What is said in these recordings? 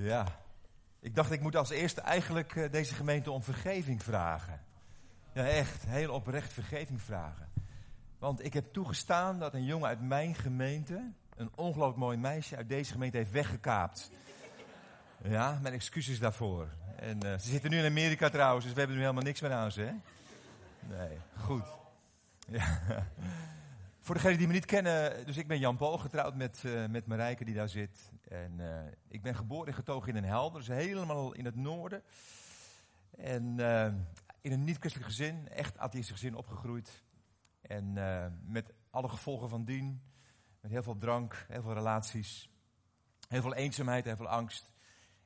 Ja, ik dacht ik moet als eerste eigenlijk eh, deze gemeente om vergeving vragen. Ja, echt, heel oprecht vergeving vragen. Want ik heb toegestaan dat een jongen uit mijn gemeente een ongelooflijk mooi meisje uit deze gemeente heeft weggekaapt. Ja, mijn excuses daarvoor. En uh, ze zitten nu in Amerika trouwens, dus we hebben nu helemaal niks meer aan ze, hè? Nee, goed. Ja. Voor degenen die me niet kennen, dus ik ben Jan Paul, getrouwd met, uh, met Marijke die daar zit. En uh, ik ben geboren en getogen in een helder, dus helemaal in het noorden. En uh, in een niet-christelijk gezin, echt atheïstisch gezin opgegroeid. En met alle gevolgen van dien, met heel veel drank, heel veel relaties, heel veel eenzaamheid, heel veel angst.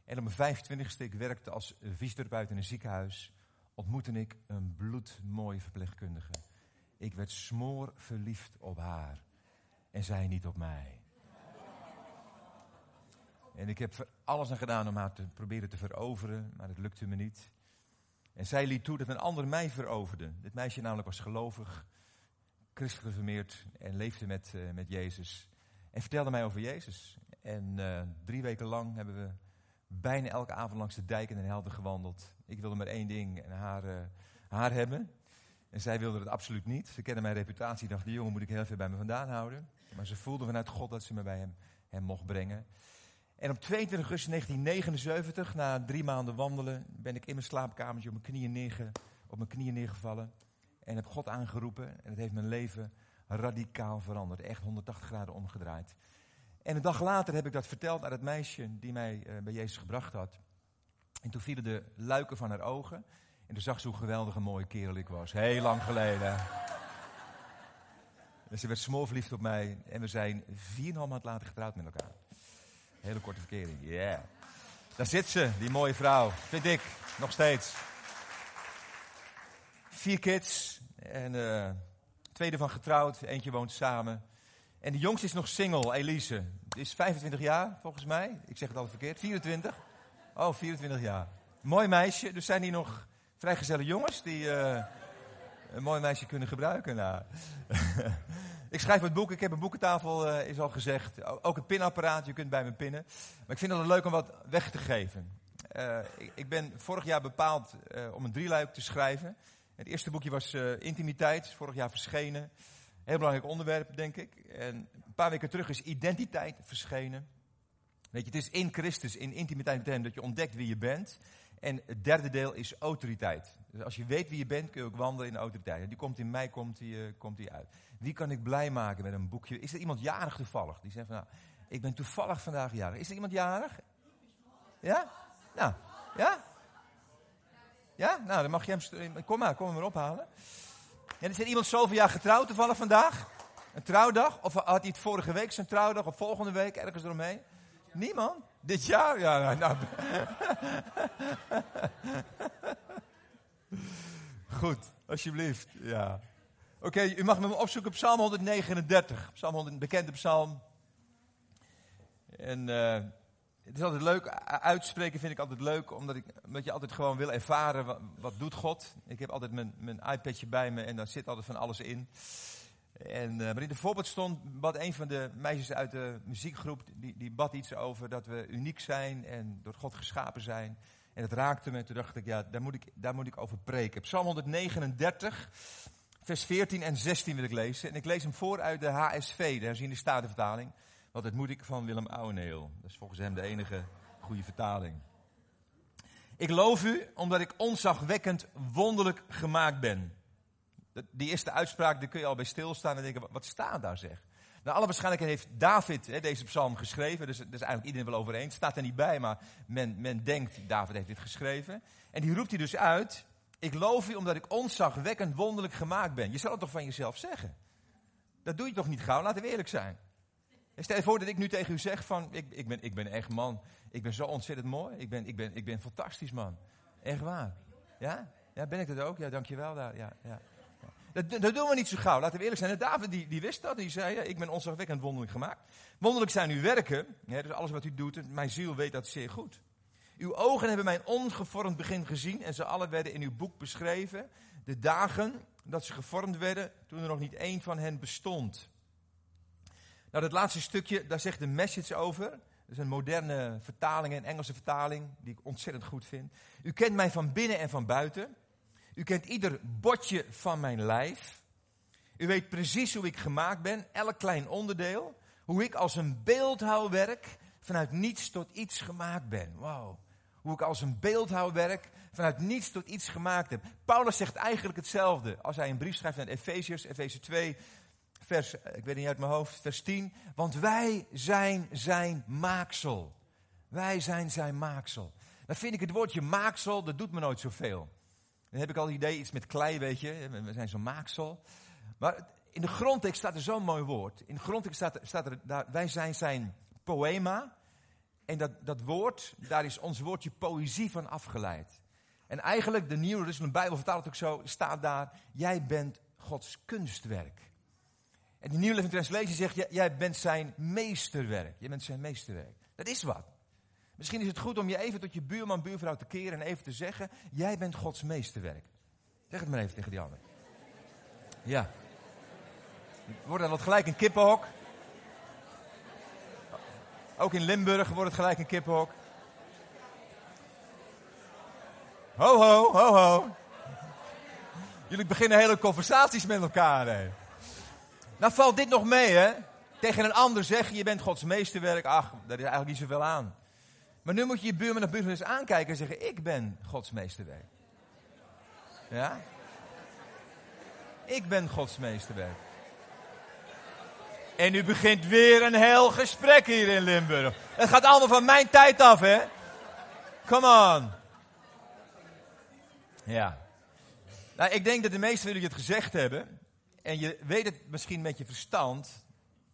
En op mijn 25ste, ik werkte als fysiotherapeut in een ziekenhuis, ontmoette ik een bloedmooie verpleegkundige. Ik werd smoor verliefd op haar en zij niet op mij. En ik heb alles aan gedaan om haar te proberen te veroveren, maar het lukte me niet. En zij liet toe dat een ander mij veroverde. Dit meisje namelijk was gelovig, christelijk geformeerd en leefde met, uh, met Jezus. En vertelde mij over Jezus. En uh, drie weken lang hebben we bijna elke avond langs de dijk in Den Helder gewandeld. Ik wilde maar één ding, en haar, uh, haar hebben. En zij wilde het absoluut niet. Ze kende mijn reputatie. dacht, die jongen moet ik heel veel bij me vandaan houden. Maar ze voelde vanuit God dat ze me bij hem, mocht brengen. En op 22 augustus 1979, na drie maanden wandelen, ben ik in mijn slaapkamertje op mijn knieën, neerge, op mijn knieën neergevallen. En heb God aangeroepen. En het heeft mijn leven radicaal veranderd. Echt 180 graden omgedraaid. En een dag later heb ik dat verteld aan het meisje die mij uh, bij Jezus gebracht had. En toen vielen de luiken van haar ogen. En toen zag ze hoe geweldig een mooie kerel ik was. Heel lang geleden. En ze werd smoorverliefd op mij. En we zijn vier maand later getrouwd met elkaar. Hele korte verkering. Yeah. Daar zit ze, die mooie vrouw. Vind ik. Nog steeds. Vier kids. En uh, tweede van getrouwd. Eentje woont samen. En de jongste is nog single, Elise. Die is 25 jaar, volgens mij. Ik zeg het altijd verkeerd. 24? Oh, 24 jaar. Mooi meisje. Dus zijn hier nog vrijgezelle jongens die uh, een mooi meisje kunnen gebruiken. Nou. ik schrijf het boek, ik heb een boekentafel, uh, is al gezegd. Ook het pinapparaat, je kunt bij me pinnen. Maar ik vind het leuk om wat weg te geven. Ik, ik, ben vorig jaar bepaald om een drieluik te schrijven. Het eerste boekje was Intimiteit, vorig jaar verschenen. Heel belangrijk onderwerp, denk ik. En een paar weken terug is identiteit verschenen. Weet je, het is in Christus, in intimiteit met hem, dat je ontdekt wie je bent. En het derde deel is autoriteit. Dus als je weet wie je bent, kun je ook wandelen in de autoriteit. Die komt in mij, komt die, uh, komt die uit. Wie kan ik blij maken met een boekje? Is er iemand jarig toevallig? Die zegt van, nou, ik ben toevallig vandaag jarig. Is er iemand jarig? Ja? Nou, ja? Ja? Nou, dan mag je hem, kom maar, kom hem maar ophalen. En is er iemand zoveel jaar getrouwd toevallig vandaag? Een trouwdag? Of had hij het vorige week zijn trouwdag? Of volgende week ergens eromheen? Niemand? Dit jaar? Ja, nou. Goed, alsjeblieft. Ja. Oké, u mag me opzoeken op Psalm 139. Psalm 100, bekende psalm. En uh, het is altijd leuk, uitspreken vind ik altijd leuk, omdat, ik, je altijd gewoon wil ervaren wat, wat doet God. Ik heb altijd mijn, mijn iPadje bij me en daar zit altijd van alles in. En, uh, maar in de voorbeeld stond, bad een van de meisjes uit de muziekgroep, die, die bad iets over dat we uniek zijn en door God geschapen zijn. En dat raakte me, toen dacht ik, ja, daar moet ik, daar moet ik over preken. Psalm 139, vers 14 en 16 wil ik lezen. En ik lees hem voor uit de HSV, de statenvertaling. Want dat moet ik van Willem Ouweneel. Dat is volgens hem de enige goede vertaling. Ik loof u omdat ik onzagwekkend wonderlijk gemaakt ben. Die eerste uitspraak, daar kun je al bij stilstaan en denken, wat staat daar zeg? Nou, alle waarschijnlijkheid heeft David hè, deze psalm geschreven, dus is eigenlijk iedereen wel over eens. staat er niet bij, maar men, men denkt, David heeft dit geschreven. En die roept hij dus uit, ik loof u omdat ik onzagwekkend wonderlijk gemaakt ben. Je zal het toch van jezelf zeggen? Dat doe je toch niet gauw, laten we eerlijk zijn. Stel je voor dat ik nu tegen u zeg van, ik, ik, ben, ik ben echt man, ik ben zo ontzettend mooi, ik ben, ik ben, ik ben fantastisch man. Echt waar. Ja? Ja, ben ik dat ook? Ja, dankjewel daar. Ja, ja. Dat, dat, doen we niet zo gauw, laten we eerlijk zijn. En David die, die wist dat, die zei, ik ben onzagwekkend wonderlijk gemaakt. Wonderlijk zijn uw werken, dus alles wat u doet, mijn ziel weet dat zeer goed. Uw ogen hebben mijn ongevormd begin gezien en ze alle werden in uw boek beschreven. De dagen dat ze gevormd werden, toen er nog niet één van hen bestond. Nou, dat laatste stukje, daar zegt de message over. is een moderne vertaling, een Engelse vertaling, die ik ontzettend goed vind. U kent mij van binnen en van buiten. U kent ieder botje van mijn lijf. U weet precies hoe ik gemaakt ben, elk klein onderdeel. Hoe ik als een beeldhouwwerk vanuit niets tot iets gemaakt ben. Wauw. Hoe ik als een beeldhouwwerk vanuit niets tot iets gemaakt heb. Paulus zegt eigenlijk hetzelfde als hij een brief schrijft naar Efeziërs, Efeze 2, vers, ik weet niet uit mijn hoofd, vers 10. Want wij zijn zijn maaksel. Wij zijn zijn maaksel. Dan vind ik het woordje maaksel, dat doet me nooit zoveel. Dan heb ik al het idee, iets met klei, weet je. We zijn zo'n maaksel. Maar in de grondtekst staat er zo'n mooi woord. In de grondtekst staat, staat er, daar, wij zijn zijn poema. En dat, dat woord, daar is ons woordje poëzie van afgeleid. En eigenlijk, de Nieuwe een Bijbel vertaalt het ook zo, staat daar, jij bent Gods kunstwerk. En de Nieuwe Living Translation zegt, jij bent zijn meesterwerk. Jij bent zijn meesterwerk. Dat is wat. Misschien is het goed om je even tot je buurman, buurvrouw te keren en even te zeggen, jij bent Gods meesterwerk. Zeg het maar even tegen die ander. Ja. Wordt dan wat gelijk een kippenhok. Ook in Limburg wordt het gelijk een kippenhok. Ho, ho, ho, ho. Jullie beginnen hele conversaties met elkaar. Hè. Nou valt dit nog mee, hè? Tegen een ander zeggen, je bent Gods meesterwerk. Ach, daar is eigenlijk niet zoveel aan. Maar nu moet je je buurman of buurman eens aankijken en zeggen, ik ben Gods meesterwerk. Ja? Ik ben Gods meesterwerk. En nu begint weer een heel gesprek hier in Limburg. Het gaat allemaal van mijn tijd af, hè? Come on. Ja. Nou, ik denk dat de meesten jullie het gezegd hebben. En je weet het misschien met je verstand.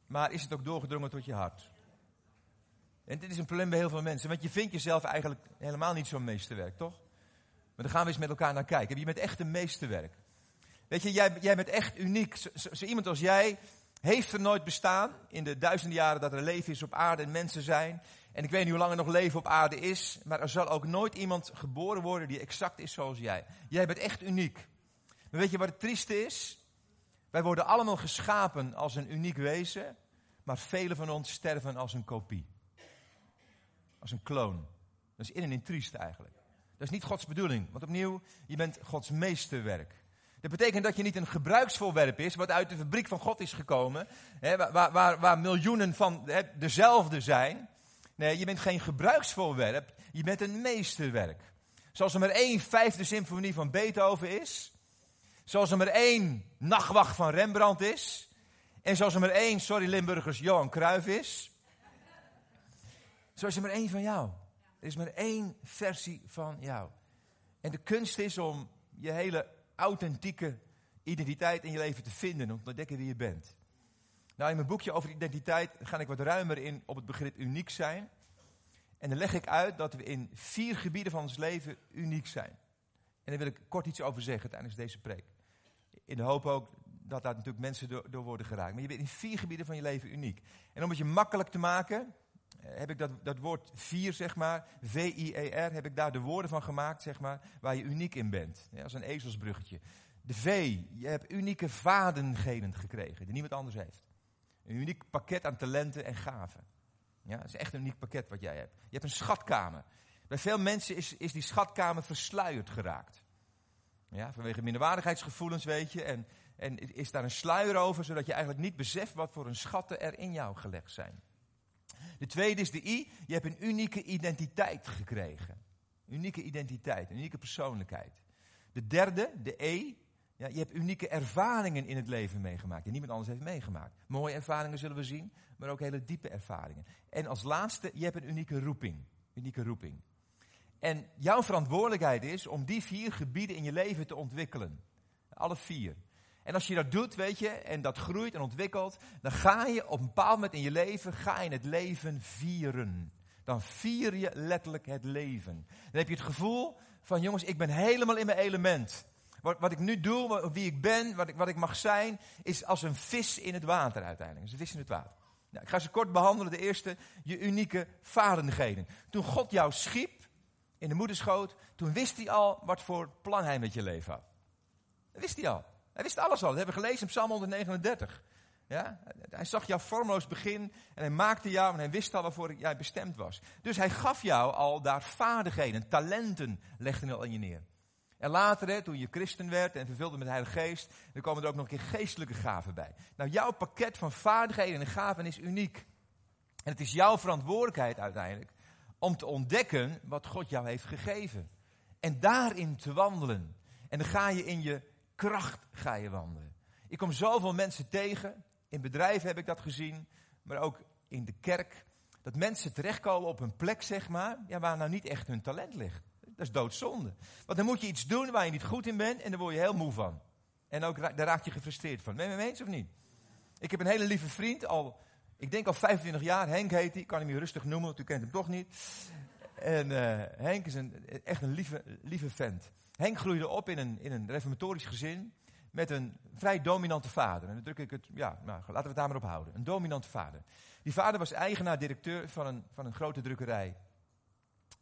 Maar is het ook doorgedrongen tot je hart? En dit is een probleem bij heel veel mensen. Want je vindt jezelf eigenlijk helemaal niet zo'n meesterwerk, toch? Maar dan gaan we eens met elkaar naar kijken. Je bent echt een meesterwerk. Weet je, jij, jij bent echt uniek. Zo, zo, iemand als jij heeft er nooit bestaan. In de duizenden jaren dat er leven is op aarde en mensen zijn. En ik weet niet hoe lang er nog leven op aarde is. Maar er zal ook nooit iemand geboren worden die exact is zoals jij. Jij bent echt uniek. Maar weet je wat het trieste is? Wij worden allemaal geschapen als een uniek wezen. Maar velen van ons sterven als een kopie. Als een kloon. Dat is in en in triest eigenlijk. Dat is niet Gods bedoeling. Want opnieuw, je bent Gods meesterwerk. Dat betekent dat je niet een gebruiksvoorwerp is, wat uit de fabriek van God is gekomen, hè, waar, waar, waar, miljoenen van hè, dezelfde zijn. Nee, je bent geen gebruiksvoorwerp, je bent een meesterwerk. Zoals er maar één vijfde symfonie van Beethoven is, zoals er maar één nachtwacht van Rembrandt is, en zoals er maar één, sorry Limburgers, Johan Cruijff is. Zo is er maar één van jou. Er is maar één versie van jou. En de kunst is om je hele authentieke identiteit in je leven te vinden, om te ontdekken wie je bent. Nou, in mijn boekje over identiteit ga ik wat ruimer in op het begrip uniek zijn. En dan leg ik uit dat we in vier gebieden van ons leven uniek zijn. En daar wil ik kort iets over zeggen tijdens deze preek. In de hoop ook dat daar natuurlijk mensen door, door worden geraakt. Maar je bent in vier gebieden van je leven uniek. En om het je makkelijk te maken, heb ik dat, dat woord vier, zeg maar, V-I-E-R, heb ik daar de woorden van gemaakt, zeg maar, waar je uniek in bent. Ja, als een ezelsbruggetje. De V, je hebt unieke vadenheden gekregen, die niemand anders heeft. Een uniek pakket aan talenten en gaven. Ja, dat is echt een uniek pakket wat jij hebt. Je hebt een schatkamer. Bij veel mensen is, is die schatkamer versluierd geraakt. Ja, vanwege minderwaardigheidsgevoelens, weet je. En, en is daar een sluier over, zodat je eigenlijk niet beseft wat voor een schatten er in jou gelegd zijn. De tweede is de I. Je hebt een unieke identiteit gekregen. Unieke identiteit, unieke persoonlijkheid. De derde, de E. Ja, je hebt unieke ervaringen in het leven meegemaakt die niemand anders heeft meegemaakt. Mooie ervaringen zullen we zien, maar ook hele diepe ervaringen. En als laatste, je hebt een unieke roeping. Unieke roeping. En jouw verantwoordelijkheid is om die vier gebieden in je leven te ontwikkelen. Alle vier. En als je dat doet, weet je, en dat groeit en ontwikkelt, dan ga je op een bepaald moment in je leven, ga je het leven vieren. Dan vier je letterlijk het leven. Dan heb je het gevoel van, jongens, ik ben helemaal in mijn element. Wat, wat ik nu doe, wie ik ben, wat ik, wat ik mag zijn, is als een vis in het water uiteindelijk. Is een vis in het water. Nou, ik ga ze kort behandelen. De eerste, je unieke vaardigheden. Toen God jou schiep in de moederschoot, toen wist hij al wat voor plan hij met je leven had. Dat wist hij al. Hij wist alles al. Dat hebben we gelezen in Psalm 139. Ja? Hij zag jouw vormloos begin en hij maakte jou en hij wist al waarvoor jij bestemd was. Dus hij gaf jou al daar vaardigheden, talenten legde hij al in je neer. En later, hè, toen je christen werd en vervulde met de Heilige Geest, dan komen er ook nog een keer geestelijke gaven bij. Nou, jouw pakket van vaardigheden en gaven is uniek. En het is jouw verantwoordelijkheid uiteindelijk om te ontdekken wat God jou heeft gegeven. En daarin te wandelen. En dan ga je in je kracht ga je wandelen. Ik kom zoveel mensen tegen. In bedrijven heb ik dat gezien. Maar ook in de kerk. Dat mensen terechtkomen op een plek, zeg maar, ja, waar nou niet echt hun talent ligt. Dat is doodzonde. Want dan moet je iets doen waar je niet goed in bent en daar word je heel moe van. En ook daar raak je gefrustreerd van. Ben je mee eens of niet? Ik heb een hele lieve vriend, al, ik denk al 25 jaar. Henk heet hij, kan hem je rustig noemen, want u kent hem toch niet. En uh, Henk is een, echt een lieve, lieve vent. Henk groeide op in een, in een reformatorisch gezin met een vrij dominante vader. En dan druk ik het, ja, nou, laten we het daar maar op houden. Een dominante vader. Die vader was eigenaar-directeur van een, van een grote drukkerij.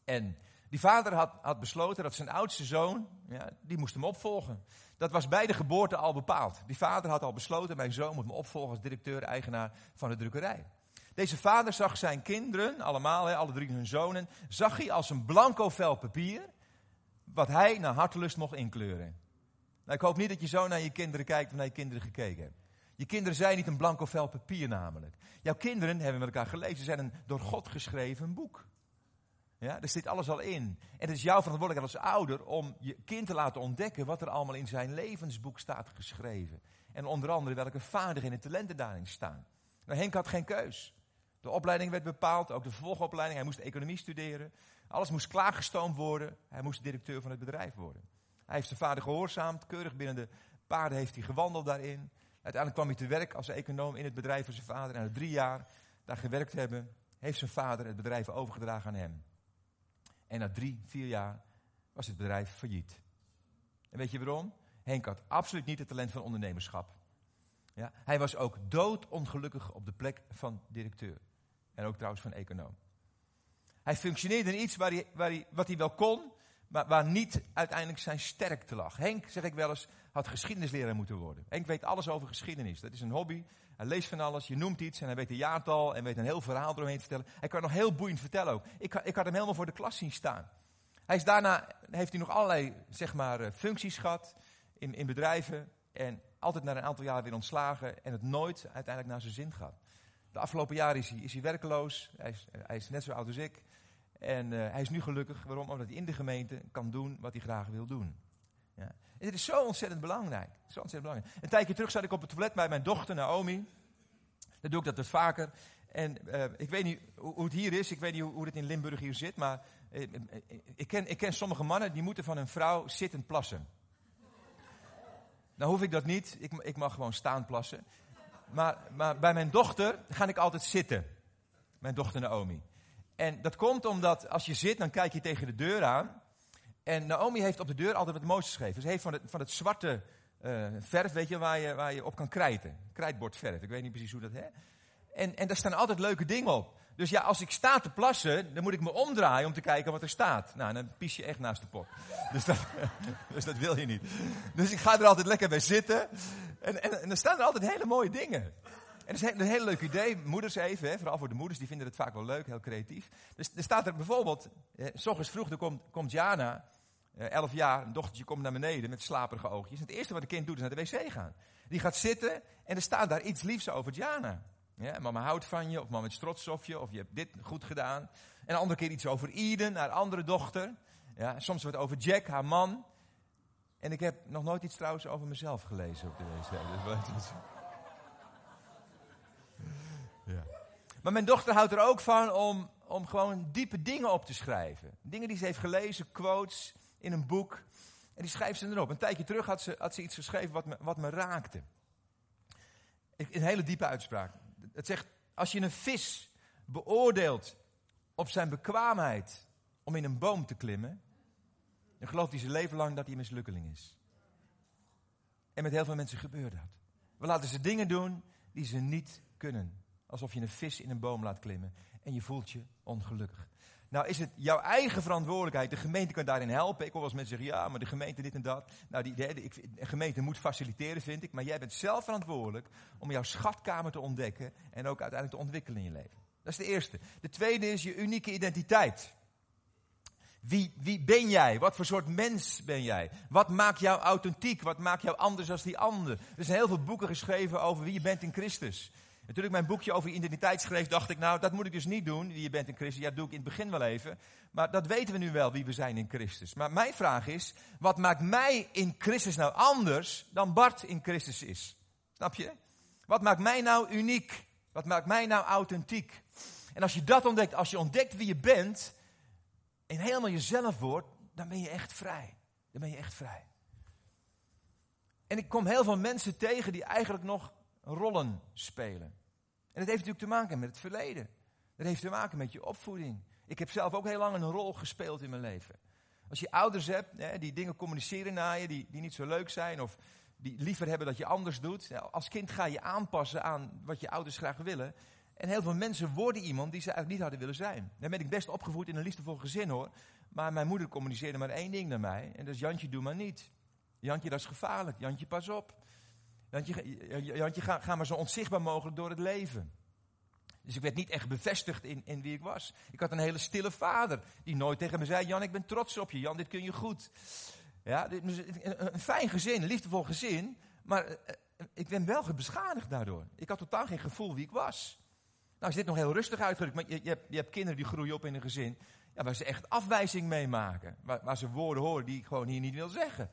En die vader had, had besloten dat zijn oudste zoon, ja, die moest hem opvolgen. Dat was bij de geboorte al bepaald. Die vader had al besloten, mijn zoon moet me opvolgen als directeur-eigenaar van de drukkerij. Deze vader zag zijn kinderen, allemaal, alle drie hun zonen, zag hij als een blanco vel papier, wat hij naar hartelust mocht inkleuren. Nou, ik hoop niet dat je zo naar je kinderen kijkt of naar je kinderen gekeken hebt. Je kinderen zijn niet een blanco vel papier namelijk. Jouw kinderen, hebben met elkaar gelezen, zijn een door God geschreven boek. Ja, er zit alles al in. En het is jouw verantwoordelijkheid als ouder om je kind te laten ontdekken wat er allemaal in zijn levensboek staat geschreven. En onder andere welke vaardigheden en talenten daarin staan. Nou, Henk had geen keus. De opleiding werd bepaald, ook de vervolgopleiding. Hij moest economie studeren. Alles moest klaargestoomd worden. Hij moest directeur van het bedrijf worden. Hij heeft zijn vader gehoorzaamd. Keurig binnen de paarden heeft hij gewandeld daarin. Uiteindelijk kwam hij te werk als econoom in het bedrijf van zijn vader. En na drie jaar daar gewerkt hebben, heeft zijn vader het bedrijf overgedragen aan hem. En na drie, vier jaar was het bedrijf failliet. En weet je waarom? Henk had absoluut niet het talent van ondernemerschap. Ja, hij was ook doodongelukkig op de plek van directeur. En ook trouwens van econoom. Hij functioneerde in iets waar hij, wat hij wel kon, maar waar niet uiteindelijk zijn sterkte lag. Henk, zeg ik wel eens, had geschiedenisleraar moeten worden. Henk weet alles over geschiedenis. Dat is een hobby. Hij leest van alles. Je noemt iets en hij weet een jaartal en weet een heel verhaal eromheen te vertellen. Hij kan nog heel boeiend vertellen ook. Ik, ik had hem helemaal voor de klas zien staan. Hij is daarna, heeft hij nog allerlei, zeg maar, eh, functies gehad in, in bedrijven. En altijd na een aantal jaar weer ontslagen en het nooit uiteindelijk naar zijn zin gehad. De afgelopen jaren is hij, is hij werkeloos. Hij is, hij is net zo oud als ik. En uh, hij is nu gelukkig. Waarom? Omdat hij in de gemeente kan doen wat hij graag wil doen. Ja. Dit is zo ontzettend belangrijk. Zo ontzettend belangrijk. Een tijdje terug zat ik op het toilet bij mijn dochter Naomi. Dan doe ik dat wat vaker. En uh, ik weet niet hoe, het hier is. Ik weet niet hoe, het in Limburg hier zit. Maar uh, ik, ken, ik ken sommige mannen die moeten van hun vrouw zittend plassen. Nou hoef ik dat niet. Ik, ik mag gewoon staan plassen. Maar, maar bij mijn dochter ga ik altijd zitten. Mijn dochter Naomi. En dat komt omdat als je zit, dan kijk je tegen de deur aan. En Naomi heeft op de deur altijd wat moois geschreven. Ze heeft van het, van het zwarte uh, verf, weet je, waar je, waar je op kan krijten. Krijtbordverf, ik weet niet precies hoe dat heet. En, en daar staan altijd leuke dingen op. Dus ja, als ik sta te plassen, dan moet ik me omdraaien om te kijken wat er staat. Nou, dan pies je echt naast de pot. Dus dat, dus dat wil je niet. Dus ik ga er altijd lekker bij zitten. En, en, en er staan er altijd hele mooie dingen. En dat is een hele leuk idee. Moeders even, hè, vooral voor de moeders, die vinden het vaak wel leuk, heel creatief. Dus er staat er bijvoorbeeld, eh, s vroeg, er komt, komt Jana, eh, elf jaar, een dochtertje komt naar beneden met slaperige oogjes. Het eerste wat een kind doet is naar de wc gaan. Die gaat zitten en er staat daar iets liefs over Jana. Ja, mama houdt van je, of mama is trots op je, of je hebt dit goed gedaan. En een andere keer iets over Eden, haar andere dochter. Ja, soms wat over Jack, haar man. En ik heb nog nooit iets trouwens over mezelf gelezen op de wc. Dus ja. Maar mijn dochter houdt er ook van om, om gewoon diepe dingen op te schrijven. Dingen die ze heeft gelezen, quotes in een boek. En die schrijft ze erop. Een tijdje terug had ze, had ze iets geschreven wat me, wat me raakte. Een hele diepe uitspraak. Het zegt, als je een vis beoordeelt op zijn bekwaamheid om in een boom te klimmen, dan gelooft hij zijn leven lang dat hij een mislukkeling is. En met heel veel mensen gebeurt dat. We laten ze dingen doen die ze niet kunnen. Alsof je een vis in een boom laat klimmen en je voelt je ongelukkig. Nou is het jouw eigen verantwoordelijkheid. De gemeente kan daarin helpen. Ik hoor eens mensen zeggen, ja, maar de gemeente dit en dat. Nou, die, de, gemeente moet faciliteren, vind ik. Maar jij bent zelf verantwoordelijk om jouw schatkamer te ontdekken en ook uiteindelijk te ontwikkelen in je leven. Dat is de eerste. De tweede is je unieke identiteit. Wie, wie ben jij? Wat voor soort mens ben jij? Wat maakt jou authentiek? Wat maakt jou anders dan die ander? Er zijn heel veel boeken geschreven over wie je bent in Christus. En toen ik mijn boekje over identiteit schreef, dacht ik, nou, dat moet ik dus niet doen, je bent in Christus. Ja, dat doe ik in het begin wel even. Maar dat weten we nu wel, wie we zijn in Christus. Maar mijn vraag is, wat maakt mij in Christus nou anders dan Bart in Christus is? Snap je? Wat maakt mij nou uniek? Wat maakt mij nou authentiek? En als je dat ontdekt, als je ontdekt wie je bent, en helemaal jezelf wordt, dan ben je echt vrij. Dan ben je echt vrij. En ik kom heel veel mensen tegen die eigenlijk nog rollen spelen. En dat heeft natuurlijk te maken met het verleden. Dat heeft te maken met je opvoeding. Ik heb zelf ook heel lang een rol gespeeld in mijn leven. Als je ouders hebt hè, die dingen communiceren naar je, die, die niet zo leuk zijn, of die liever hebben dat je anders doet. als kind ga je aanpassen aan wat je ouders graag willen. En heel veel mensen worden iemand die ze eigenlijk niet hadden willen zijn. Dan ben ik best opgevoed in een liefdevol gezin hoor. Maar mijn moeder communiceerde maar één ding naar mij. En dat is Jantje, doe maar niet. Jantje, dat is gevaarlijk. Jantje, pas op. Jantje, Jantje ga, ga maar zo onzichtbaar mogelijk door het leven. Dus ik werd niet echt bevestigd in, in wie ik was. Ik had een hele stille vader die nooit tegen me zei: Jan, ik ben trots op je. Jan, dit kun je goed. Ja, een fijn gezin, een liefdevol gezin. Maar eh, eh, ik ben wel beschadigd daardoor. Ik had totaal geen gevoel wie ik was. Nou is dit nog heel rustig uitgedrukt, maar je, je, hebt, kinderen die groeien op in een gezin. Waar ze echt afwijzing meemaken. Waar, waar ze woorden horen die ik gewoon hier niet wil zeggen.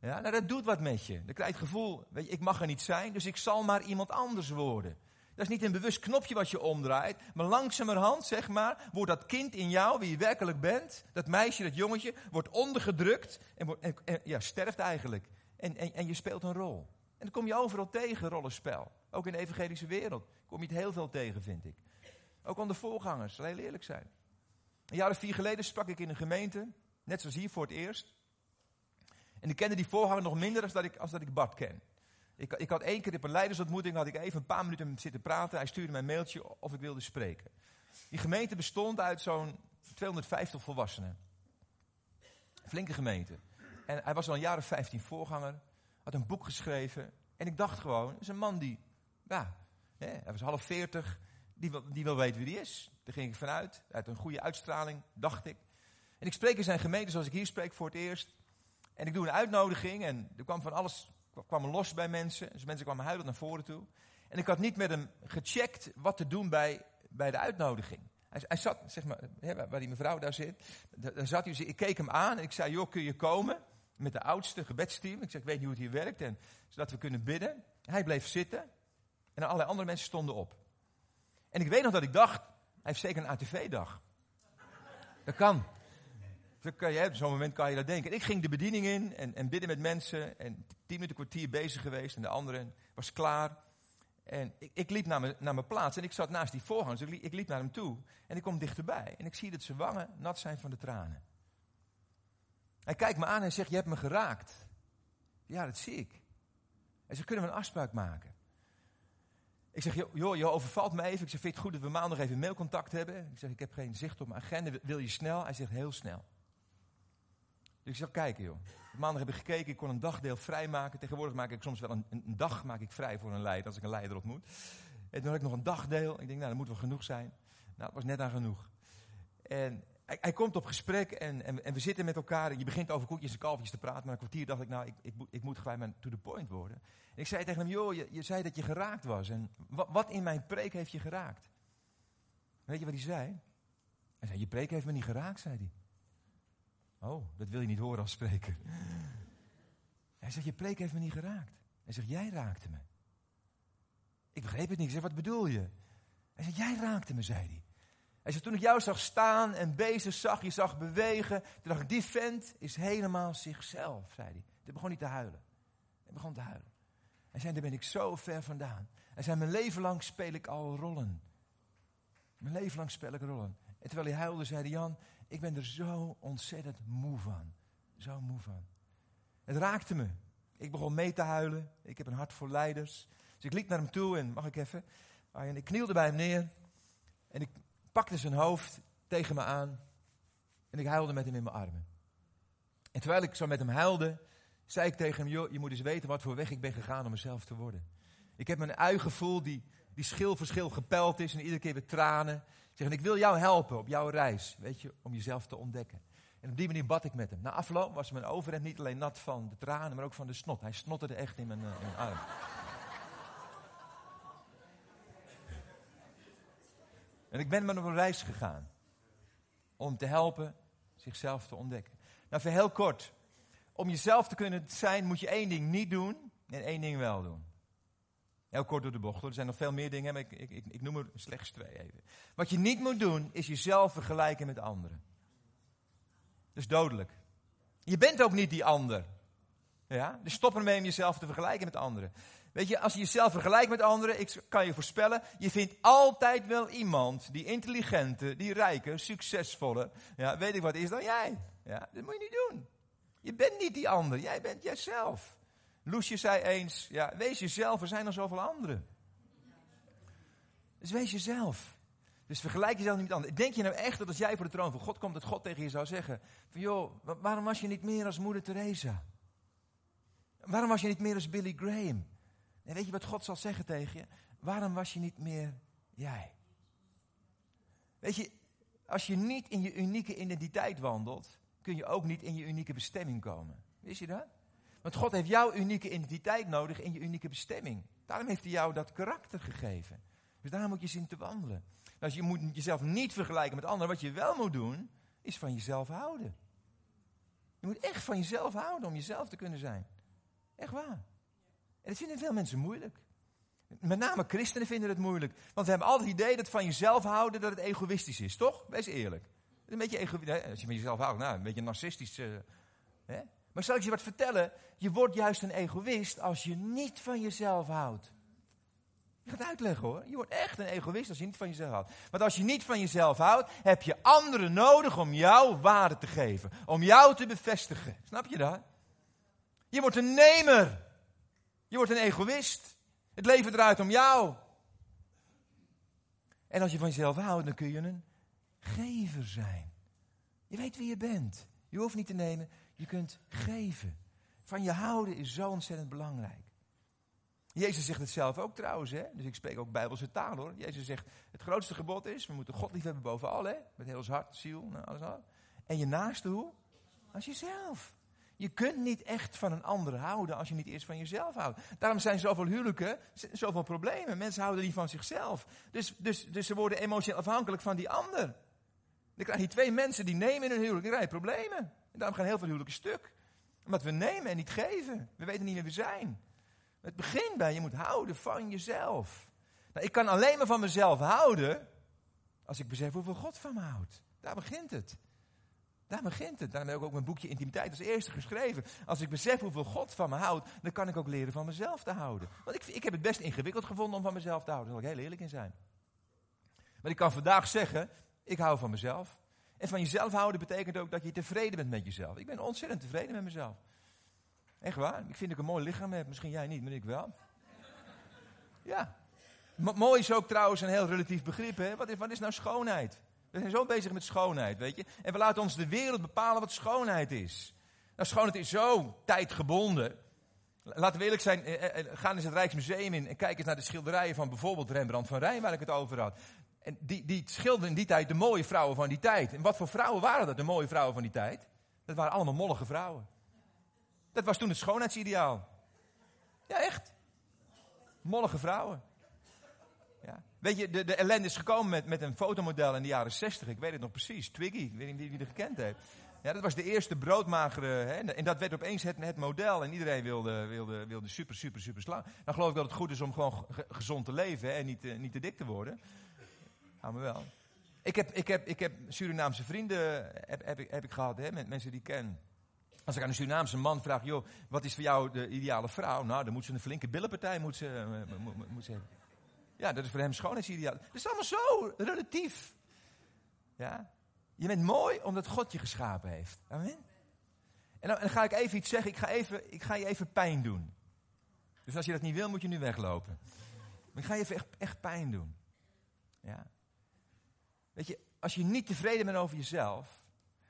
Ja, nou, dat doet wat met je. Dan krijg je het gevoel, weet je, ik mag er niet zijn, dus ik zal maar iemand anders worden. Dat is niet een bewust knopje wat je omdraait, maar langzamerhand, zeg maar, wordt dat kind in jou, wie je werkelijk bent, dat meisje, dat jongetje, wordt ondergedrukt en, wordt, en, ja, sterft eigenlijk. En, en, en je speelt een rol. En dan kom je overal tegen, rollenspel. Ook in de evangelische wereld kom je het heel veel tegen, vind ik. Ook aan de voorgangers, zal heel eerlijk zijn. Een jaar of vier geleden sprak ik in een gemeente, net zoals hier voor het eerst. En ik kende die voorganger nog minder als dat ik, als dat ik Bart ken. Ik, ik had één keer op een leidersontmoeting, had ik even een paar minuten zitten praten. Hij stuurde mij een mailtje of ik wilde spreken. Die gemeente bestond uit zo'n 250 volwassenen. Flinke gemeente. En hij was al een jaar of 15 voorganger. Had een boek geschreven. En ik dacht gewoon, het is een man die, ja, hij was half 40. Die wil, die wil weten wie hij is. Daar ging ik vanuit. Uit een goede uitstraling, dacht ik. En ik spreek in zijn gemeente zoals ik hier spreek voor het eerst. En ik doe een uitnodiging en er kwam van alles kwam los bij mensen. Dus mensen kwamen huilend naar voren toe. En ik had niet met hem gecheckt wat te doen bij, bij de uitnodiging. Hij, hij zat, zeg maar, waar die mevrouw daar zit. Daar zat hij, ik keek hem aan en ik zei, joh, kun je komen? Met de oudste gebedsteam. Ik zei, ik weet niet hoe het hier werkt. En, zodat we kunnen bidden. Hij bleef zitten. En allerlei andere mensen stonden op. En ik weet nog dat ik dacht, hij heeft zeker een ATV-dag. Dat kan. Op zo'n moment kan je dat denken. Ik ging de bediening in en, en bidden met mensen. En tien minuten, kwartier bezig geweest. En de andere was klaar. En ik, ik liep naar mijn, naar mijn plaats. En ik zat naast die voorganger. Dus ik, ik liep naar hem toe. En ik kom dichterbij. En ik zie dat zijn wangen nat zijn van de tranen. Hij kijkt me aan en zegt, je hebt me geraakt. Ja, dat zie ik. Hij zegt, kunnen we een afspraak maken? Ik zeg, joh, je overvalt me even. Ik zeg, vind je het goed dat we maandag even mailcontact hebben? Ik zeg, ik heb geen zicht op mijn agenda. Wil je snel? Hij zegt, heel snel. Dus ik zou kijken, joh. Maandag heb ik gekeken, ik kon een dagdeel vrijmaken. Tegenwoordig maak ik soms wel een, een, dag maak ik vrij voor een leider, als ik een leider ontmoet. En toen had ik nog een dagdeel. Ik denk, nou, dat moet wel genoeg zijn. Nou, dat was net aan genoeg. En hij, komt op gesprek en, en, en, we zitten met elkaar. Je begint over koekjes en kalfjes te praten. Maar een kwartier dacht ik, nou, ik, ik, ik moet gelijk maar to the point worden. En ik zei tegen hem, joh, je, je zei dat je geraakt was. En wat, wat in mijn preek heeft je geraakt? Weet je wat hij zei? Hij zei, je preek heeft me niet geraakt, zei hij. Oh, dat wil je niet horen als spreker. Hij zegt, je preek heeft me niet geraakt. Hij zegt, jij raakte me. Ik begreep het niet. Ik zeg, wat bedoel je? Hij zegt, jij raakte me, zei hij. Hij zegt, toen ik jou zag staan en bezig zag, je zag bewegen. Toen dacht ik, die vent is helemaal zichzelf, zei hij. Toen begon hij te huilen. Hij begon te huilen. Hij zei, daar ben ik zo ver vandaan. Hij zei, mijn leven lang speel ik al rollen. Mijn leven lang speel ik rollen. En terwijl hij huilde, zei hij, Jan, ik ben er zo ontzettend moe van. Zo moe van. Het raakte me. Ik begon mee te huilen. Ik heb een hart voor leiders. Dus ik liep naar hem toe en mag ik even? En ik knielde bij hem neer. En ik pakte zijn hoofd tegen me aan. En ik huilde met hem in mijn armen. En terwijl ik zo met hem huilde, zei ik tegen hem: Joh, je moet eens weten wat voor weg ik ben gegaan om mezelf te worden. Ik heb mijn ui-gevoel die, die schil voor gepeld is en iedere keer weer tranen. Zeg, en ik wil jou helpen op jouw reis, weet je, om jezelf te ontdekken. En op die manier bad ik met hem. Na afloop was mijn overhemd niet alleen nat van de tranen, maar ook van de snot. Hij snotterde echt in mijn, uh, in arm. En ik ben met hem op een reis gegaan. Om te helpen zichzelf te ontdekken. Nou, voor heel kort. Om jezelf te kunnen zijn moet je één ding niet doen en één ding wel doen. Heel kort door de bocht. Er zijn nog veel meer dingen, maar ik, ik, ik, noem er slechts twee even. Wat je niet moet doen, is jezelf vergelijken met anderen. Dat is dodelijk. Je bent ook niet die ander. Ja? Dus stop ermee om jezelf te vergelijken met anderen. Weet je, als je jezelf vergelijkt met anderen, ik kan je voorspellen, je vindt altijd wel iemand die intelligente, die rijke, succesvolle, ja, weet ik wat is dan jij. Ja, dat moet je niet doen. Je bent niet die ander, jij bent jijzelf. Loesje zei eens, ja, wees jezelf, er zijn er zoveel anderen. Dus wees jezelf. Dus vergelijk jezelf niet met anderen. Denk je nou echt dat als jij voor de troon van God komt, dat God tegen je zou zeggen: van joh, waarom was je niet meer als moeder Teresa? Waarom was je niet meer als Billy Graham? En weet je wat God zal zeggen tegen je? Waarom was je niet meer jij? Weet je, als je niet in je unieke identiteit wandelt, kun je ook niet in je unieke bestemming komen. Wist je dat? Want God heeft jouw unieke identiteit nodig in je unieke bestemming. Daarom heeft hij jou dat karakter gegeven. Dus daar moet je zien te wandelen. Dus je moet jezelf niet vergelijken met anderen. Wat je wel moet doen, is van jezelf houden. Je moet echt van jezelf houden om jezelf te kunnen zijn. Echt waar. En dat vinden veel mensen moeilijk. Met name christenen vinden het moeilijk. Want we hebben altijd het idee dat van jezelf houden dat het egoïstisch is, toch? Wees eerlijk. Een beetje egoïstisch. Als je met jezelf houdt, nou, een beetje narcistisch. Uh, hè? Maar zal ik je wat vertellen? Je wordt juist een egoïst als je niet van jezelf houdt. Ik ga het uitleggen hoor. Je wordt echt een egoïst als je niet van jezelf houdt. Want als je niet van jezelf houdt, heb je anderen nodig om jouw waarde te geven. Om jou te bevestigen. Snap je dat? Je wordt een nemer. Je wordt een egoïst. Het leven draait om jou. En als je van jezelf houdt, dan kun je een gever zijn. Je weet wie je bent. Je hoeft niet te nemen, je kunt geven. Van je houden is zo ontzettend belangrijk. Jezus zegt het zelf ook trouwens, hè? dus ik spreek ook Bijbelse taal hoor. Jezus zegt, het grootste gebod is, we moeten God liefhebben boven al, hè? met heel ons hart, ziel, nou, alles al. En je naaste hoe? Als jezelf. Je kunt niet echt van een ander houden als je niet eerst van jezelf houdt. Daarom zijn zoveel huwelijken, zoveel problemen. Mensen houden niet van zichzelf. Dus, dus, dus ze worden emotioneel afhankelijk van die ander. Dan krijg je twee mensen die nemen in hun huwelijk, dan krijg je problemen. Daarom gaan heel veel huwelijken stuk. Omdat we nemen en niet geven. We weten niet wie we zijn. Het begint bij, je moet houden van jezelf. Nou, ik kan alleen maar van mezelf houden als ik besef hoeveel God van me houdt. Daar begint het. Daar begint het. Daarom heb ik ook mijn boekje Intimiteit als eerste geschreven. Als ik besef hoeveel God van me houdt, dan kan ik ook leren van mezelf te houden. Want ik, ik heb het best ingewikkeld gevonden om van mezelf te houden. Daar zal ik heel eerlijk in zijn. Maar ik kan vandaag zeggen, ik hou van mezelf. En van jezelf houden betekent ook dat je tevreden bent met jezelf. Ik ben ontzettend tevreden met mezelf. Echt waar. Ik vind ik een mooi lichaam heb. Misschien jij niet, maar ik wel. Ja. mooi is ook trouwens een heel relatief begrip. Hè? Wat, is, wat is nou schoonheid? We zijn zo bezig met schoonheid, weet je. En we laten ons de wereld bepalen wat schoonheid is. Nou, schoonheid is zo tijdgebonden. Laten we eerlijk zijn, eh, eh, eh, ga eens het Rijksmuseum in en kijk eens naar de schilderijen van bijvoorbeeld Rembrandt van Rijn, waar ik het over had. En die, die schilderden in die tijd de mooie vrouwen van die tijd. En wat voor vrouwen waren dat, de mooie vrouwen van die tijd? Dat waren allemaal mollige vrouwen. Dat was toen het schoonheidsideaal. Ja, echt. Mollige vrouwen. Ja. Weet je, de, de ellende is gekomen met, met een fotomodel in de jaren 60. Ik weet het nog precies. Twiggy, ik weet niet wie, wie er gekend heeft. Ja, dat was de eerste broodmagere. Hè, en dat werd opeens het, het model. En iedereen wilde, wilde, wilde super, super, super slank. Dan geloof ik dat het goed is om gewoon gezond te leven en niet, niet te dik te worden. Hou me wel. Ik heb, ik heb, ik heb Surinaamse vrienden heb, heb, ik, heb ik gehad, hè, met mensen die ik ken. Als ik aan een Surinaamse man vraag, joh, wat is voor jou de ideale vrouw? Nou, dan moet ze een flinke billenpartij moet ze, uh, moet, ze hebben. Ja, dat is voor hem schoonheidsideaal. Dat is allemaal zo relatief. Ja? Je bent mooi omdat God je geschapen heeft. Amen. En dan, dan, ga ik even iets zeggen. Ik ga, even, ik ga je even pijn doen. Dus als je dat niet wil, moet je nu weglopen. Maar ik ga je even echt, echt pijn doen. Ja. Weet je, als je niet tevreden bent over jezelf,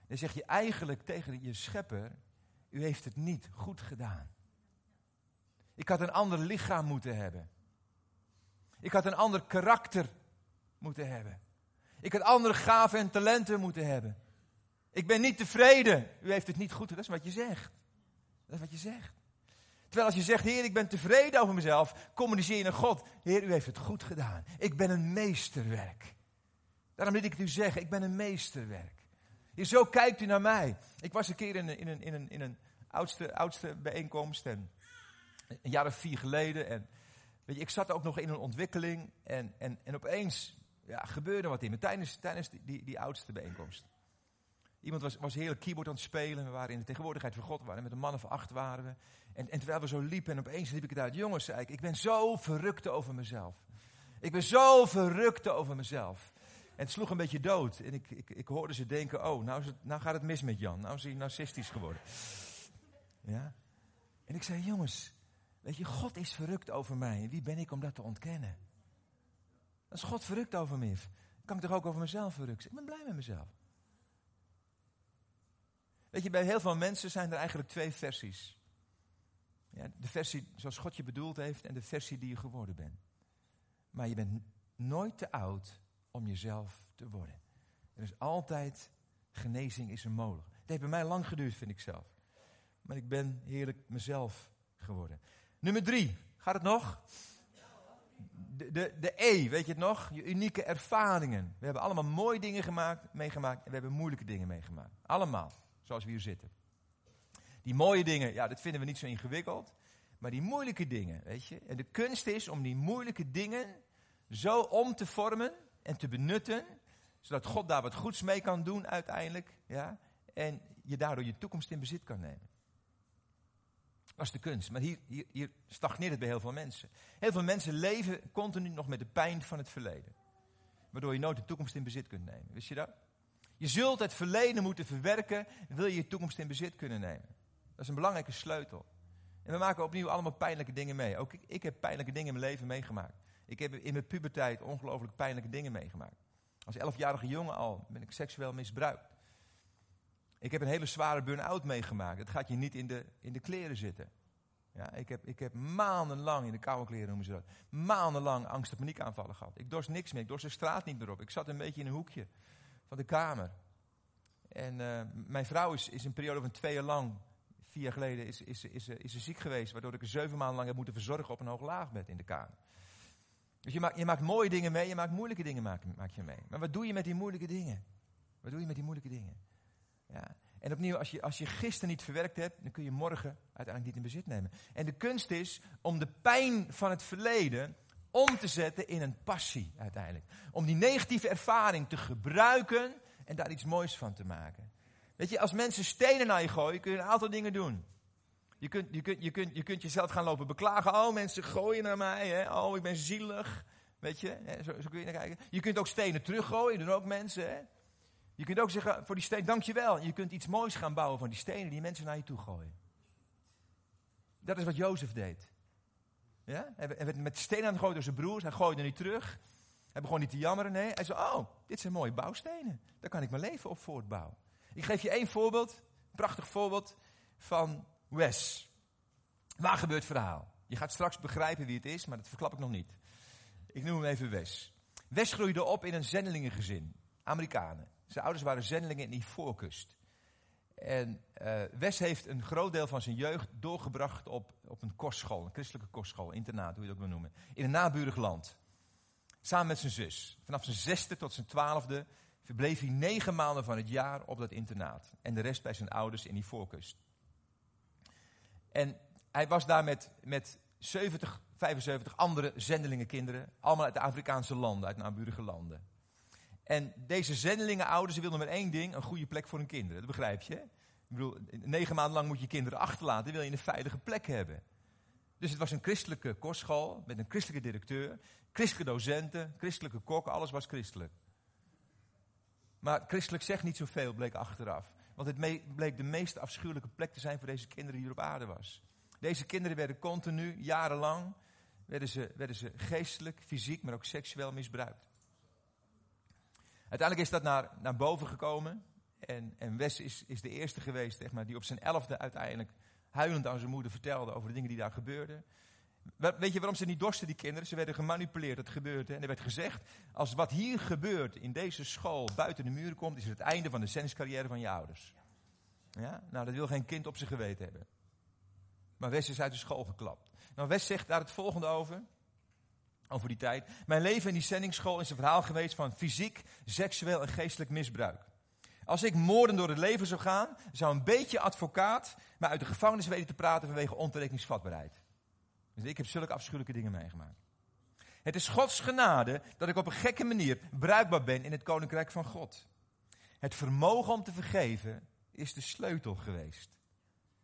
Dan zeg je eigenlijk tegen je schepper, u heeft het niet goed gedaan. Ik had een ander lichaam moeten hebben. Ik had een ander karakter moeten hebben. Ik had andere gaven en talenten moeten hebben. Ik ben niet tevreden. U heeft het niet goed gedaan. Dat is wat je zegt. Dat is wat je zegt. Terwijl als je zegt, Heer, ik ben tevreden over mezelf, communiceer je naar God. Heer, u heeft het goed gedaan. Ik ben een meesterwerk. Daarom wil ik u zeggen, ik ben een meesterwerk. Hier, zo kijkt u naar mij. Ik was een keer in een, in een, in een, in een oudste, oudste bijeenkomst, en, een jaar of vier geleden. En weet je, ik zat ook nog in een ontwikkeling en, en, en opeens ja, gebeurde wat in me tijdens, tijdens die, die, oudste bijeenkomst. Iemand was, was heerlijk keyboard aan het spelen. We waren in de tegenwoordigheid van God. We waren met een man of acht waren we. En, en terwijl we zo liepen en opeens liep ik het uit. Jongens, zei ik, ik ben zo verrukt over mezelf. Ik ben zo verrukt over mezelf. En het sloeg een beetje dood. En ik, ik, ik hoorde ze denken, oh, nou, het, nou gaat het mis met Jan. Nou is hij narcistisch geworden. Ja? En ik zei, jongens, weet je, God is verrukt over mij. Wie ben ik om dat te ontkennen? Als God verrukt over me kan ik toch ook over mezelf verrukt zijn? Ik ben blij met mezelf. Weet je, bij heel veel mensen zijn er eigenlijk twee versies. Ja, de versie zoals God je bedoeld heeft en de versie die je geworden bent. Maar je bent nooit te oud om jezelf te worden. Er is altijd genezing is er mogelijk. Het heeft bij mij lang geduurd, vind ik zelf. Maar ik ben heerlijk mezelf geworden. Nummer drie, gaat het nog? De, de, de E, weet je het nog? Je unieke ervaringen. We hebben allemaal mooie dingen gemaakt, meegemaakt en we hebben moeilijke dingen meegemaakt. Allemaal zoals we hier zitten. Die mooie dingen, ja, dat vinden we niet zo ingewikkeld. Maar die moeilijke dingen, weet je. En de kunst is om die moeilijke dingen zo om te vormen en te benutten. Zodat God daar wat goeds mee kan doen uiteindelijk. Ja, en je daardoor je toekomst in bezit kan nemen. Dat is de kunst. Maar hier, hier, hier stagneert het bij heel veel mensen. Heel veel mensen leven continu nog met de pijn van het verleden. Waardoor je nooit de toekomst in bezit kunt nemen. Wist je dat? Je zult het verleden moeten verwerken, wil je je toekomst in bezit kunnen nemen. Dat is een belangrijke sleutel. En we maken opnieuw allemaal pijnlijke dingen mee. Ook ik, ik heb pijnlijke dingen in mijn leven meegemaakt. Ik heb in mijn puberteit ongelooflijk pijnlijke dingen meegemaakt. Als elfjarige jongen al ben ik seksueel misbruikt. Ik heb een hele zware burn-out meegemaakt. Het gaat je niet in de, in de kleren zitten. Ja, ik, heb, ik heb maandenlang in de koude kleren noemen ze dat. Maandenlang angst- en paniekaanvallen gehad. Ik dorst niks meer. Ik dorst de straat niet meer op. Ik zat een beetje in een hoekje van de kamer. En uh, mijn vrouw is, is een periode van twee jaar lang, vier jaar geleden, is, is, is, is, is ziek geweest. Waardoor ik er zeven maanden lang heb moeten verzorgen op een hoog laagbed in de kamer. Dus je maakt, je maakt mooie dingen mee, je maakt moeilijke dingen maak, maak je mee. Maar wat doe je met die moeilijke dingen? Wat doe je met die moeilijke dingen? Ja. En opnieuw, als je, als je gisteren niet verwerkt hebt, dan kun je morgen uiteindelijk niet in bezit nemen. En de kunst is om de pijn van het verleden om te zetten in een passie uiteindelijk. Om die negatieve ervaring te gebruiken en daar iets moois van te maken. Weet je, als mensen stenen naar je gooien, kun je een aantal dingen doen. Je kunt, je, kunt, je, kunt, je kunt jezelf gaan lopen beklagen. Oh, mensen gooien naar mij. Hè? Oh, ik ben zielig. Weet je, zo, zo, kun je naar kijken. Je kunt ook stenen teruggooien, doen ook mensen. Hè? Je kunt ook zeggen voor die steen, dankjewel. Je kunt iets moois gaan bouwen van die stenen die mensen naar je toe gooien. Dat is wat Jozef deed. Ja? Hij werd met stenen aan gooien door zijn broers. Hij gooide niet terug. Hij begon niet te jammeren. Hij zei, oh, dit zijn mooie bouwstenen. Daar kan ik mijn leven op voortbouwen. Ik geef je één voorbeeld. Prachtig voorbeeld van Wes. Waar gebeurt het verhaal? Je gaat straks begrijpen wie het is, maar dat verklap ik nog niet. Ik noem hem even Wes. Wes groeide op in een zendelingengezin. Amerikanen. Zijn ouders waren zendelingen in die voorkust. En uh, Wes heeft een groot deel van zijn jeugd doorgebracht op, op een kostschool, een christelijke kostschool, internaat, hoe je dat ook wil noemen. In een naburig land. Samen met zijn zus. Vanaf zijn zesde tot zijn twaalfde verbleef hij negen maanden van het jaar op dat internaat. En de rest bij zijn ouders in die voorkust. En hij was daar met, met 70, 75 andere zendelingenkinderen. Allemaal uit de Afrikaanse landen, uit naburige landen. En deze zendelingenouders wilden maar één ding, een goede plek voor hun kinderen. Dat begrijp je? Ik bedoel, negen maanden lang moet je kinderen achterlaten, wil je een veilige plek hebben. Dus het was een christelijke kostschool met een christelijke directeur, christelijke docenten, christelijke kokken, alles was christelijk. Maar christelijk zegt niet zoveel, bleek achteraf. Want het bleek de meest afschuwelijke plek te zijn voor deze kinderen die er op aarde was. Deze kinderen werden continu, jarenlang, werden ze, werden ze geestelijk, fysiek, maar ook seksueel misbruikt. Uiteindelijk is dat naar, naar boven gekomen. En, en Wes is, is de eerste geweest, zeg maar, die op zijn elfde uiteindelijk huilend aan zijn moeder vertelde over de dingen die daar gebeurden. Weet je waarom ze niet dorsten, die kinderen? Ze werden gemanipuleerd, het gebeurde. En er werd gezegd, als wat hier gebeurt in deze school buiten de muren komt, is het het einde van de zendingscarrière van je ouders. Ja? Nou, dat wil geen kind op zijn geweten hebben. Maar Wes is uit de school geklapt. Nou, Wes zegt daar het volgende over. Over die tijd. Mijn leven in die zendingsschool is een verhaal geweest van fysiek, seksueel en geestelijk misbruik. Als ik moorden door het leven zou gaan, zou een beetje advocaat mij uit de gevangenis weten te praten vanwege ontoerekeningsvatbaarheid. Dus ik heb zulke afschuwelijke dingen meegemaakt. Het is Gods genade dat ik op een gekke manier bruikbaar ben in het koninkrijk van God. Het vermogen om te vergeven is de sleutel geweest.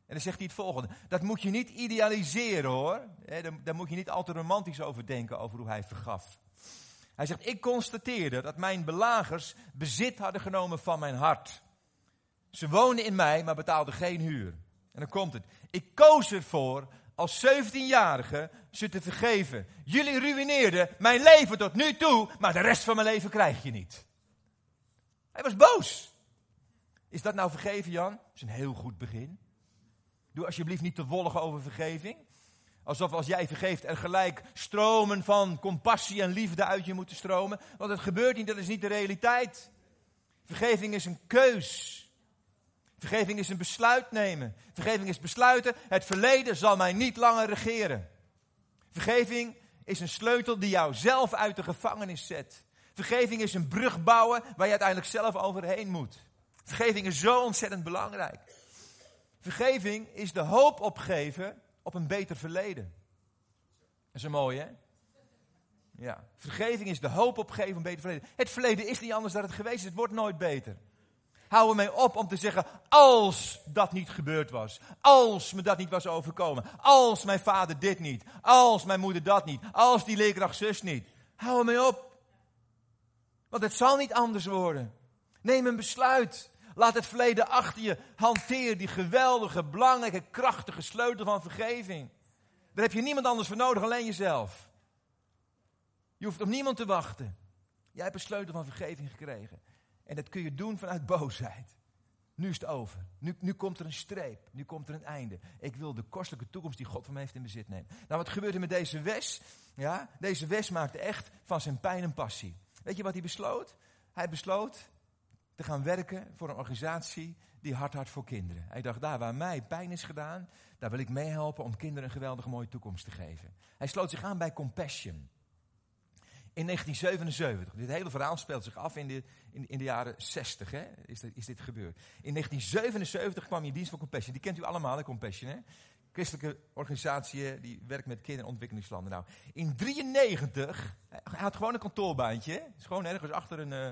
En dan zegt hij het volgende. Dat moet je niet idealiseren hoor. Daar moet je niet al te romantisch over denken over hoe hij vergaf. Hij zegt, ik constateerde dat mijn belagers bezit hadden genomen van mijn hart. Ze woonden in mij, maar betaalden geen huur. En dan komt het. Ik koos ervoor als 17-jarige ze te vergeven. Jullie ruïneerden mijn leven tot nu toe, maar de rest van mijn leven krijg je niet. Hij was boos. Is dat nou vergeven, Jan? Dat is een heel goed begin. Doe alsjeblieft niet te wollig over vergeving. Alsof als jij vergeeft er gelijk stromen van compassie en liefde uit je moeten stromen. Want het gebeurt niet, dat is niet de realiteit. Vergeving is een keus. Vergeving is een besluit nemen. Vergeving is besluiten, het verleden zal mij niet langer regeren. Vergeving is een sleutel die jou zelf uit de gevangenis zet. Vergeving is een brug bouwen waar je uiteindelijk zelf overheen moet. Vergeving is zo ontzettend belangrijk. Vergeving is de hoop opgeven op een beter verleden. Dat is een mooie, hè? Ja. Vergeving is de hoop opgeven op een beter verleden. Het verleden is niet anders dan het geweest is. Het wordt nooit beter. Hou ermee op om te zeggen, als dat niet gebeurd was. Als me dat niet was overkomen. Als mijn vader dit niet. Als mijn moeder dat niet. Als die leerkracht zus niet. Hou ermee op. Want het zal niet anders worden. Neem een besluit. Laat het verleden achter je. Hanteer die geweldige, belangrijke, krachtige sleutel van vergeving. Daar heb je niemand anders voor nodig, alleen jezelf. Je hoeft op niemand te wachten. Jij hebt een sleutel van vergeving gekregen. En dat kun je doen vanuit boosheid. Nu is het over. Nu, nu komt er een streep. Nu komt er een einde. Ik wil de kostelijke toekomst die God van mij heeft in bezit nemen. Nou, wat gebeurde met deze Wes? Ja, deze Wes maakte echt van zijn pijn een passie. Weet je wat hij besloot? Hij besloot te gaan werken voor een organisatie die hard hart voor kinderen. Hij dacht, daar waar mij pijn is gedaan, daar wil ik meehelpen om kinderen een geweldige mooie toekomst te geven. Hij sloot zich aan bij Compassion. In 1977, dit hele verhaal speelt zich af in de, in, in de jaren 60, hè, is, dit, is dit gebeurd. In 1977 kwam in dienst voor Compassion. Die kent u allemaal, Compassion. Hè? Christelijke organisatie die werkt met kinderen in ontwikkelingslanden. Nou, in 1993, hij had gewoon een kantoorbaantje. Hè? Is gewoon ergens achter een uh,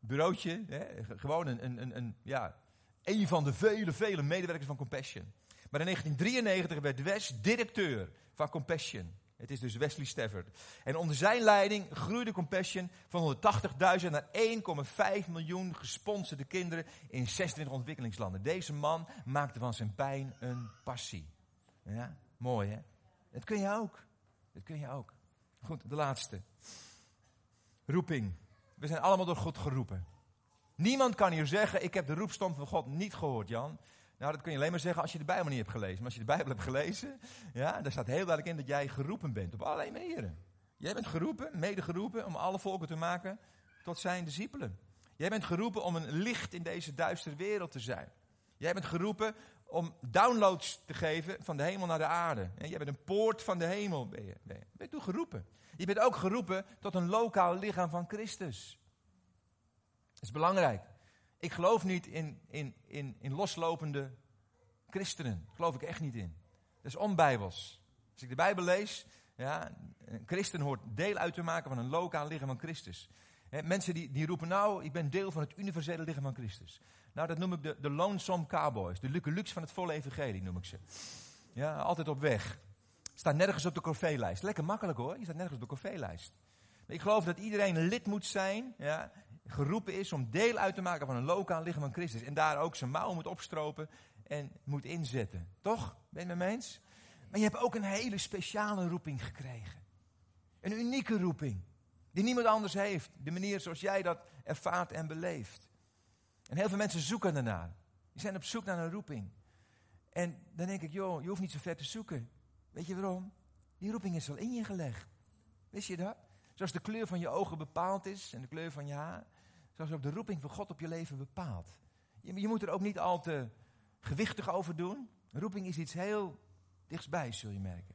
bureautje. Hè? Gewoon een, een, een, een, ja, een van de vele, vele medewerkers van Compassion. Maar in 1993 werd Wes directeur van Compassion. Het is dus Wesley Stafford. En onder zijn leiding groeide Compassion van 180.000 naar 1,5 miljoen gesponsorde kinderen in 26 ontwikkelingslanden. Deze man maakte van zijn pijn een passie. Ja, mooi hè? Dat kun je ook. Dat kun je ook. Goed, de laatste. Roeping. We zijn allemaal door God geroepen. Niemand kan hier zeggen, ik heb de roepstom van God niet gehoord, Jan. Nou, dat kun je alleen maar zeggen als je de Bijbel niet hebt gelezen. Maar als je de Bijbel hebt gelezen, ja, daar staat heel duidelijk in dat jij geroepen bent. Op allerlei manieren. Jij bent geroepen, mede geroepen, om alle volken te maken tot zijn discipelen. Jij bent geroepen om een licht in deze duistere wereld te zijn. Jij bent geroepen om downloads te geven van de hemel naar de aarde. Jij bent een poort van de hemel, ben je. Ben je bent toen geroepen. Je bent ook geroepen tot een lokaal lichaam van Christus. Dat is belangrijk. Ik geloof niet in, in, in, in loslopende christenen. Daar geloof ik echt niet in. Dat is onbijbels. Als ik de Bijbel lees, ja, een christen hoort deel uit te maken van een lokaal lichaam van Christus. mensen die, die roepen nou, ik ben deel van het universele lichaam van Christus. Nou, dat noem ik de, de lonesome cowboys. De Luke Lux van het volle evangelie noem ik ze. Ja, altijd op weg. Staat nergens op de corvée-lijst. Lekker makkelijk hoor, je staat nergens op de corvée-lijst. Ik geloof dat iedereen lid moet zijn ja, geroepen is om deel uit te maken van een lokaal lichaam van Christus. En daar ook zijn mouw moet opstropen en moet inzetten. Toch? Ben je het me eens? Maar je hebt ook een hele speciale roeping gekregen. Een unieke roeping. Die niemand anders heeft. De manier zoals jij dat ervaart en beleeft. En heel veel mensen zoeken ernaar. Die zijn op zoek naar een roeping. En dan denk ik, joh, je hoeft niet zo ver te zoeken. Weet je waarom? Die roeping is al in je gelegd. Wist je dat? Zoals de kleur van je ogen bepaald is en de kleur van je haar. Zoals ook de roeping van God op je leven bepaalt. Je, je moet er ook niet al te gewichtig over doen. Roeping is iets heel dichtstbij, zul je merken.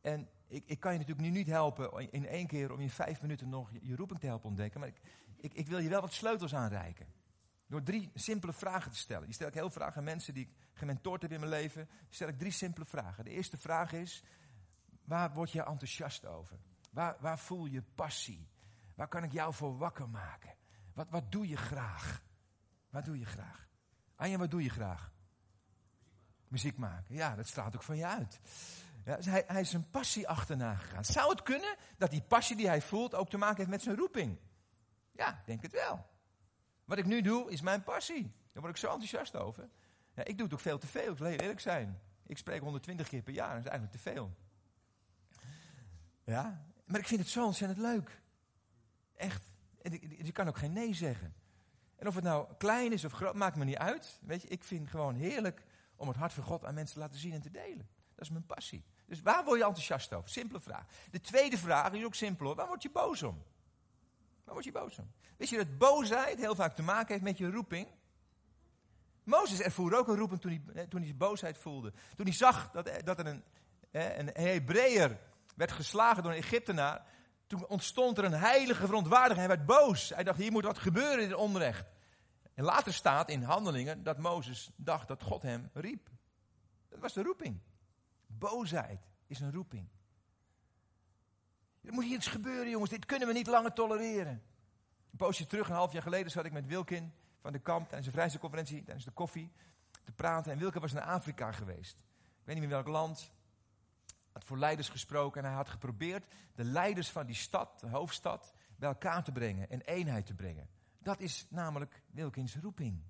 En ik, ik kan je natuurlijk nu niet helpen in één keer om in vijf minuten nog je, roeping te helpen ontdekken. Maar ik, ik, wil je wel wat sleutels aanreiken. Door drie simpele vragen te stellen. Die stel ik heel vragen aan mensen die ik gementoord heb in mijn leven. Stel ik drie simpele vragen. De eerste vraag is, waar word je enthousiast over? Waar, waar voel je passie? Waar kan ik jou voor wakker maken? Wat, wat doe je graag? Wat doe je graag? Anja, wat doe je graag? Muziek maken. Ja, dat straalt ook van je uit. Ja, dus hij, hij is zijn passie achterna gegaan. Zou het kunnen dat die passie die hij voelt ook te maken heeft met zijn roeping? Ja, denk het wel. Wat ik nu doe, is mijn passie. Daar word ik zo enthousiast over. Ja, ik doe het ook veel te veel, ik wil eerlijk zijn. Ik spreek 120 keer per jaar, dat is eigenlijk te veel. Ja, maar ik vind het zo ontzettend leuk. Echt. Je kan ook geen nee zeggen. En of het nou klein is of groot, maakt me niet uit. Weet je, ik vind gewoon heerlijk om het hart van God aan mensen te laten zien en te delen. Dat is mijn passie. Dus waar word je enthousiast over? Simpele vraag. De tweede vraag is ook simpel hoor. Waar word je boos om? Waar word je boos om? Wist je dat boosheid heel vaak te maken heeft met je roeping? Mozes ervoer ook een roeping toen hij, toen hij boosheid voelde. Toen hij zag dat, dat er een, een Hebreeër werd geslagen door een Egyptenaar. Toen ontstond er een heilige verontwaardiging. Hij werd boos. Hij dacht, hier moet wat gebeuren in onrecht. En later staat in handelingen dat Mozes dacht dat God hem riep. Dat was de roeping. Boosheid is een roeping. Er moet hier iets gebeuren, jongens. Dit kunnen we niet langer tolereren. Een poosje terug, een half jaar geleden, zat ik met Wilkin van de kamp tijdens de vrijheidsconferentie, tijdens de koffie, te praten. En Wilkin was naar Afrika geweest. Ik weet niet meer welk land. Voor leiders gesproken en hij had geprobeerd de leiders van die stad, de hoofdstad, bij elkaar te brengen en eenheid te brengen. Dat is namelijk Wilkins roeping.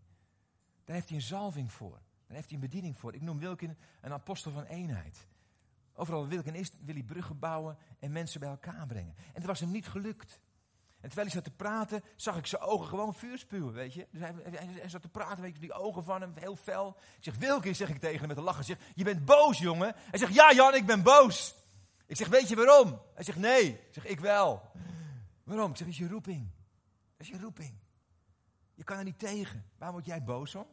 Daar heeft hij een zalving voor. Daar heeft hij een bediening voor. Ik noem Wilkin een apostel van eenheid. Overal Wilkin is, wil hij bruggen bouwen en mensen bij elkaar brengen. En dat was hem niet gelukt. En terwijl hij zat te praten, zag ik zijn ogen gewoon vuur spuwen, weet je. Dus hij, zat te praten, weet je, die ogen van hem, heel fel. Ik zeg, Wilkin, zeg ik tegen hem met een lachen. Ik zeg, je bent boos, jongen. Hij zegt, ja Jan, ik ben boos. Ik zeg, weet je waarom? Hij zegt, nee. Ik zeg, ik wel. Waarom? Ik zeg, dat is je roeping. Dat is je roeping. Je kan er niet tegen. Waar word jij boos om?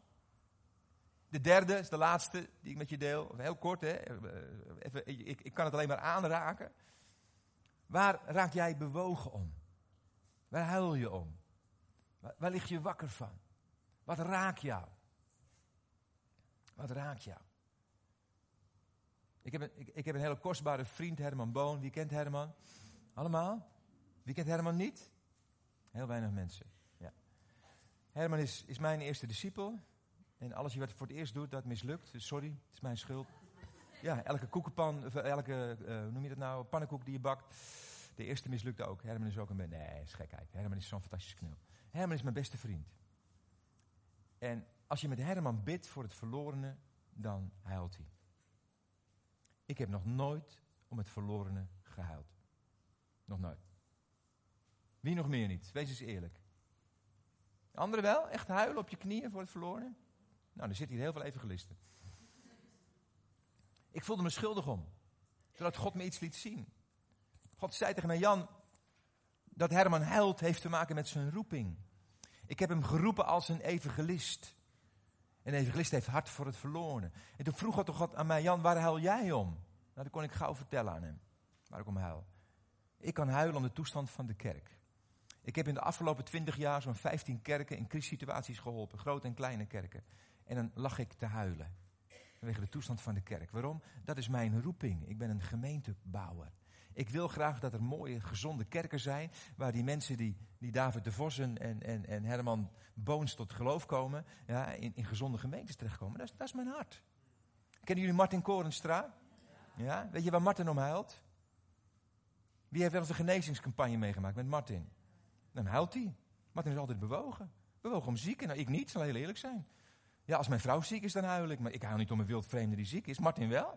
De derde is de laatste die ik met je deel. Heel kort, hè. Even, ik, ik kan het alleen maar aanraken. Waar raak jij bewogen om? Waar huil je om? Waar, lig je wakker van? Wat raakt jou? Wat raakt jou? Ik heb, een, ik, ik heb een hele kostbare vriend, Herman Boon. Wie kent Herman? Allemaal? Wie kent Herman niet? Heel weinig mensen. Ja. Herman is, is mijn eerste discipel. En alles wat je voor het eerst doet, dat mislukt. Dus sorry, het is mijn schuld. Ja, elke koekenpan, elke, uh, hoe noem je dat nou, pannenkoek die je bakt. De eerste mislukte ook. Herman is ook een... Nee, is gekheid. Herman is zo'n fantastisch knul. Herman is mijn beste vriend. En als je met Herman bidt voor het verlorene, dan huilt hij. Ik heb nog nooit om het verlorene gehuild. Nog nooit. Wie nog meer niet? Wees eens eerlijk. Anderen wel? Echt huilen op je knieën voor het verlorene? Nou, er zitten hier heel veel evangelisten. Ik voelde me schuldig om. Zodat God me iets liet zien. God zei tegen mij, Jan, dat Herman huilt heeft te maken met zijn roeping. Ik heb hem geroepen als een evangelist. Een evangelist heeft hart voor het verloren. En toen vroeg God, God aan mij, Jan, waar huil jij om? Nou, dat kon ik gauw vertellen aan hem, waar ik om huil. Ik kan huilen om de toestand van de kerk. Ik heb in de afgelopen twintig jaar zo'n 15 kerken in crisissituaties geholpen, grote en kleine kerken. En dan lag ik te huilen. Vanwege de toestand van de kerk. Waarom? Dat is mijn roeping. Ik ben een gemeentebouwer. Ik wil graag dat er mooie, gezonde kerken zijn. Waar die mensen die, die David de Vossen en, en, en Herman Boons tot geloof komen. Ja, in, in gezonde gemeentes terechtkomen. Dat is, dat is mijn hart. Kennen jullie Martin Korenstra? Ja? Weet je waar Martin om huilt? Wie heeft wel eens een genezingscampagne meegemaakt met Martin? Dan huilt hij. Martin is altijd bewogen. Bewogen om zieken. Nou, ik niet, zal heel eerlijk zijn. Ja, als mijn vrouw ziek is, dan huil ik. Maar ik huil niet om een wildvreemde die ziek is. Martin wel.